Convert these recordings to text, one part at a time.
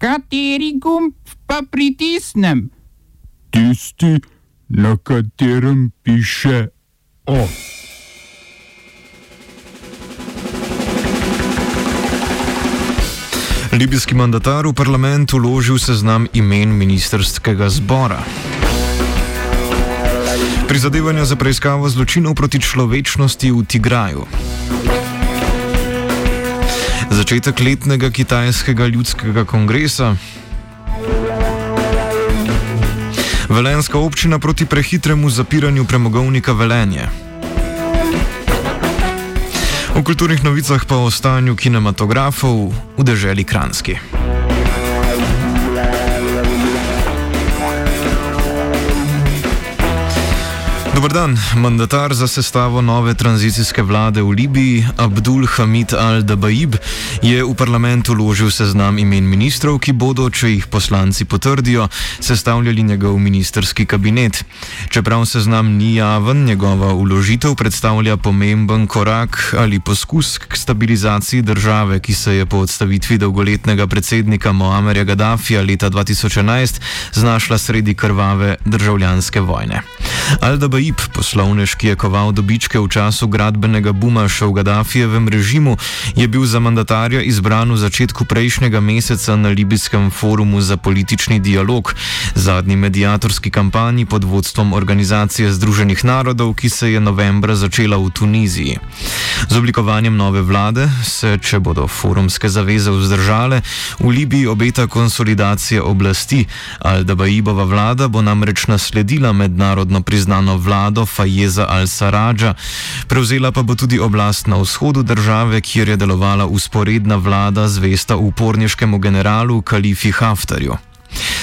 Kateri gumb pa pritisnem? Tisti, na katerem piše O. Libijski mandatar v parlament uložil seznam imen ministerskega zbora. Prizadevanja za preiskavo zločinov proti človečnosti v Tigraju. Začetek letnega kitajskega ljudskega kongresa. Velenska občina proti prehitremu zapiranju premogovnika Velenje. V kulturnih novicah pa o stanju kinematografov v deželi Kranski. Dobr dan. Mandatar za sestavo nove tranzicijske vlade v Libiji, Abdul Hamid al-Dabaib, je v parlament uložil seznam imen ministrov, ki bodo, če jih poslanci potrdijo, sestavljali njegov ministerski kabinet. Čeprav seznam ni javen, njegova uložitev predstavlja pomemben korak ali poskus k stabilizaciji države, ki se je po odstavitvi dolgoletnega predsednika Moamerja Gaddafija leta 2011 znašla sredi krvave državljanske vojne. Al-Dabaib Filip, poslovnež, ki je koval dobičke v času gradbenega buma še v Gaddafijevem režimu, je bil za mandatarja izbran v začetku prejšnjega meseca na Libijskem forumu za politični dialog, zadnji medijatorski kampanji pod vodstvom Organizacije Združenih narodov, ki se je novembra začela v Tuniziji. Z oblikovanjem nove vlade se, če bodo forumske zaveze vzdržale, v Libiji obeta konsolidacija oblasti. Al-Dabaibova vlada bo namreč nasledila mednarodno priznano vlado Fajeza al-Saradža, prevzela pa bo tudi oblast na vzhodu države, kjer je delovala usporedna vlada zvesta uporniškemu generalu Kalifi Haftarju.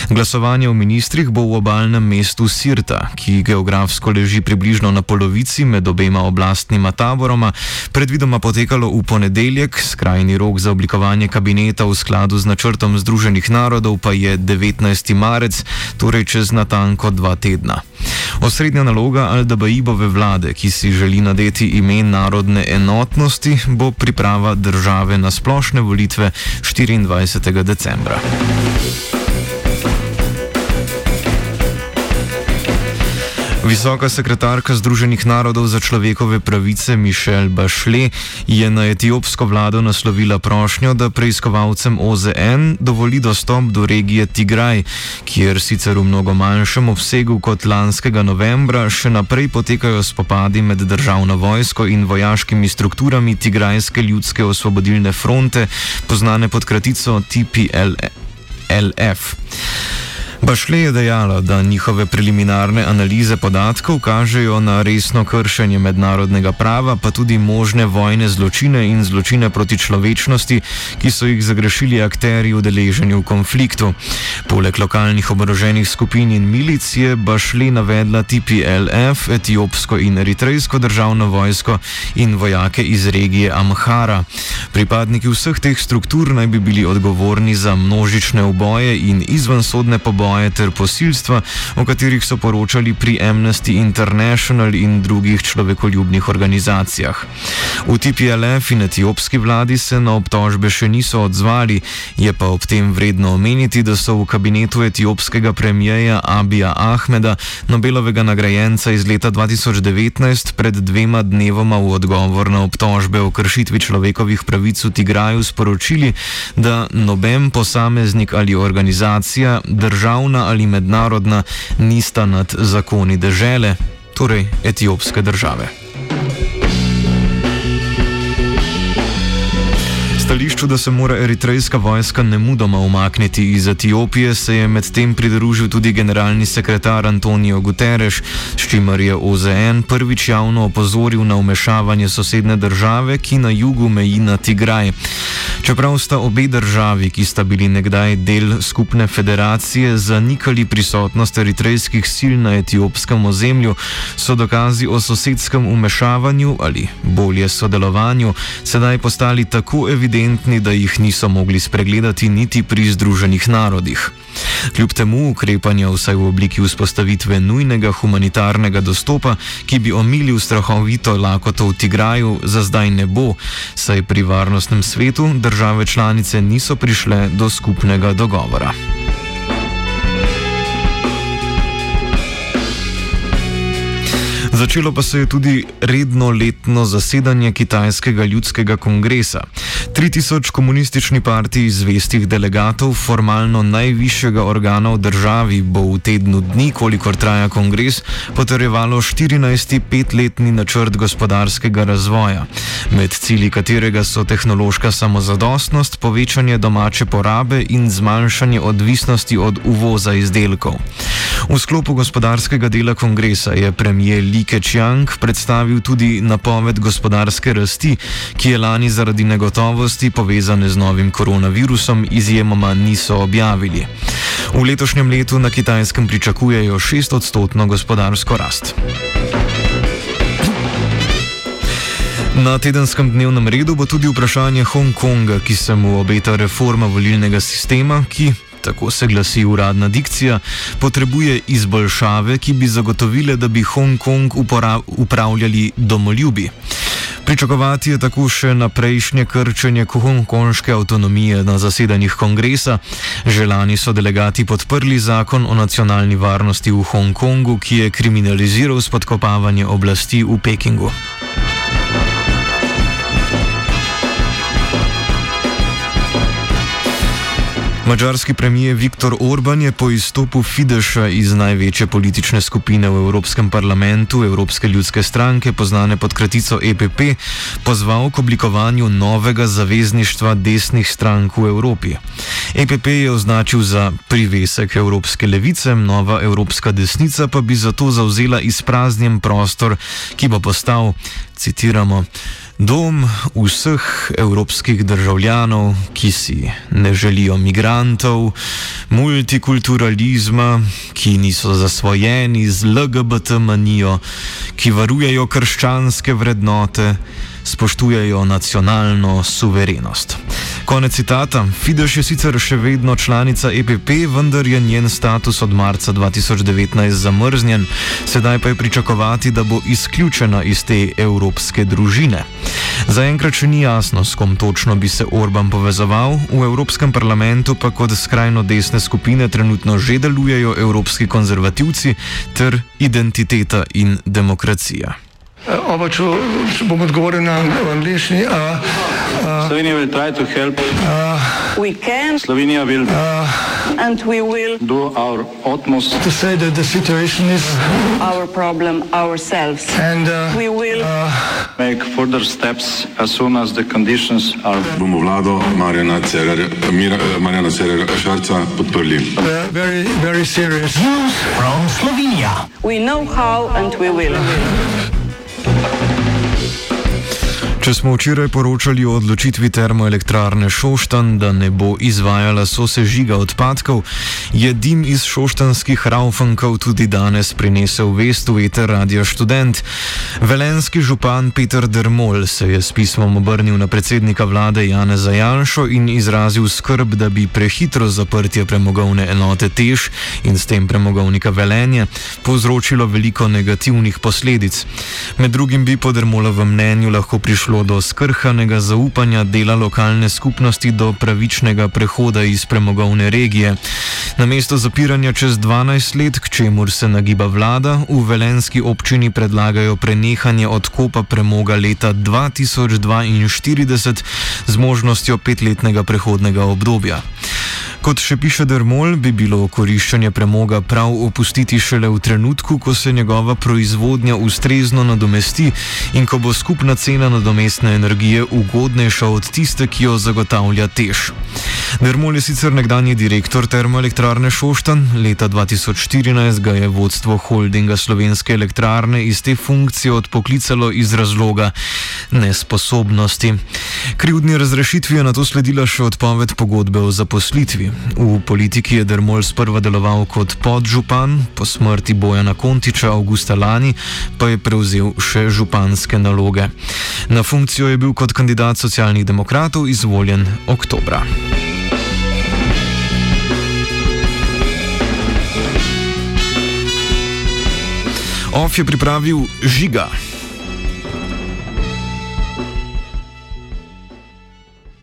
Glasovanje v ministrih bo v obalnem mestu Sirta, ki geografsko leži približno na polovici med obema oblastnima taboroma, predvidoma potekalo v ponedeljek, skrajni rok za oblikovanje kabineta v skladu z načrtom Združenih narodov pa je 19. marec, torej čez natanko dva tedna. Osrednja naloga Al-Dabaibove vlade, ki si želi nadeti ime narodne enotnosti, bo priprava države na splošne volitve 24. decembra. Visoka sekretarka Združenih narodov za človekove pravice Mišel Bašle je na etiopsko vlado naslovila prošnjo, da preiskovalcem OZN dovoli dostop do regije Tigraj, kjer sicer v mnogo manjšem obsegu kot lanskega novembra še naprej potekajo spopadi med državno vojsko in vojaškimi strukturami Tigrajske ljudske osvobodilne fronte, poznane pod kratico TPLF. Bašle je dejala, da njihove preliminarne analize podatkov kažejo na resno kršenje mednarodnega prava, pa tudi možne vojne zločine in zločine proti človečnosti, ki so jih zagrešili akteri udeleženi v konfliktu. Poleg lokalnih oboroženih skupin in milic je Bašle navedla TPLF, etiopsko in eritrejsko državno vojsko in vojake iz regije Amhara. Pripadniki vseh teh struktur naj bi bili odgovorni za množične uboje in izvensodne poboje ter posilstva, o katerih so poročali pri Amnesty International in drugih človekoljubnih organizacijah. V TPLF in etiopski vladi se na obtožbe še niso odzvali, je pa ob tem vredno omeniti, da so v kabinetu etiopskega premijeja Abija Ahmeda, Nobelovega nagrajenca iz leta 2019, pred dvema dnevoma v odgovor na obtožbe o kršitvi človekovih pravic v Tigraju sporočili, da noben posameznik ali organizacija držav državna ali mednarodna, nista nad zakoni države, torej etiopske države. Stališču, da se mora eritrejska vojska nemudoma umakniti iz Etiopije, se je medtem pridružil tudi generalni sekretar Antonijo Guterres, s čimer je OZN prvič javno opozoril na umešavanje sosedne države, ki na jugu meji na Tigraj. Čeprav sta obe državi, ki sta bili nekdaj del skupne federacije, zanikali prisotnost eritrejskih sil na etiopskem ozemlju, so dokazi o sosedskem umešavanju ali bolje sodelovanju sedaj postali tako evidentni, evidentni, da jih niso mogli spregledati niti pri Združenih narodih. Kljub temu ukrepanja vsaj v obliki vzpostavitve nujnega humanitarnega dostopa, ki bi omilil strahovito lakoto v Tigraju, za zdaj ne bo, saj pri varnostnem svetu države članice niso prišle do skupnega dogovora. Začelo pa se je tudi redno letno zasedanje Kitajskega ljudskega kongresa. 3000 komunistični partiji zvestih delegatov, formalno najvišjega organa v državi, bo v tednu dni, kolikor traja kongres, potrjevalo 14. petletni načrt gospodarskega razvoja, med cilji katerega so tehnološka samozadostnost, povečanje domače porabe in zmanjšanje odvisnosti od uvoza izdelkov. V sklopu gospodarskega dela kongresa je premijer Li Keqiang predstavil tudi napoved gospodarske rasti, ki je lani zaradi negotovosti povezane z novim koronavirusom izjemoma niso objavili. V letošnjem letu na kitajskem pričakujejo 6 odstotno gospodarsko rast. Na tedenskem dnevnem redu bo tudi vprašanje Hongkonga, ki se mu obeta reforma volilnega sistema, ki tako se glasi uradna dikcija, potrebuje izboljšave, ki bi zagotovile, da bi Hongkong upravljali domoljubi. Pričakovati je tako še naprejšnje krčenje hongkonške avtonomije na zasedanjih kongresa. Želani so delegati podprli zakon o nacionalni varnosti v Hongkongu, ki je kriminaliziral spodkopavanje oblasti v Pekingu. Mačarski premijer Viktor Orban je po izstopu Fideša iz največje politične skupine v Evropskem parlamentu, Evropske ljudske stranke, znane pod kratico EPP, pozval k oblikovanju novega zavezništva desnih strank v Evropi. EPP je označil za privesek Evropske levice, nova Evropska desnica pa bi zato zauzela izpraznjen prostor, ki bo postal, citiramo, Dom vseh evropskih državljanov, ki si ne želijo migrantov, multikulturalizma, ki niso zasvojeni z LGBT manijo, ki varujejo krščanske vrednote, spoštujejo nacionalno suverenost. Konec citata. Fidesz je sicer še vedno članica EPP, vendar je njen status od marca 2019 zamrznjen, sedaj pa je pričakovati, da bo izključena iz te evropske družine. Zaenkrat še ni jasno, s kom točno bi se Orban povezoval, v Evropskem parlamentu pa kot skrajno desne skupine trenutno že delujejo evropski konzervativci ter identiteta in demokracija. Oba, če, če bom odgovoril na angliški. Slovenija will try to help. Uh, we can. Slovenija will. Uh, and we will do our utmost to say that the situation is our problem ourselves. And uh, we will uh, make further steps as soon as the conditions are. Bomo vlado Marjana Cererja, Marjana Cererja Šarca podprli. Very, very serious. News from Slovenia. We know how and we will. Thank you. Če smo včeraj poročali o odločitvi termoelektrarne Šoštan, da ne bo izvajala sosežiga odpadkov, je dim iz šoštanskih raufankov tudi danes prinesel vest v eter radio študent. Velenski župan Peter Dermol se je s pismom obrnil na predsednika vlade Jane Zajanšo in izrazil skrb, da bi prehitro zaprtje premogovne enote Tež in s tem premogovnika Velenje povzročilo veliko negativnih posledic. Med drugim bi po Dermolovem mnenju lahko prišlo prišlo do skrhanega zaupanja dela lokalne skupnosti do pravičnega prehoda iz premogovne regije. Na mesto zapiranja čez 12 let, k čemur se nagiba vlada, v velenski občini predlagajo prenehanje odkopa premoga leta 2042 z možnostjo petletnega prehodnega obdobja. Kot še piše Dermol, bi bilo koriščenje premoga prav opustiti šele v trenutku, ko se njegova proizvodnja ustrezno nadomesti in ko bo skupna cena nadomestne energije ugodnejša od tiste, ki jo zagotavlja tež. Dermol je sicer nekdanji direktor termoelektrarne Šoštan, leta 2014 ga je vodstvo holdinga slovenske elektrarne iz te funkcije odpoklicalo iz razloga nesposobnosti. Krivdni razrešitvi je na to sledila še odpoved pogodbe o zaposlitvi. V politiki je Dermol sprva deloval kot podžupan, po smrti Bojana Kontiča avgusta lani pa je prevzel še županske naloge. Na funkcijo je bil kot kandidat socialnih demokratov izvoljen oktobra. OF je pripravil žiga.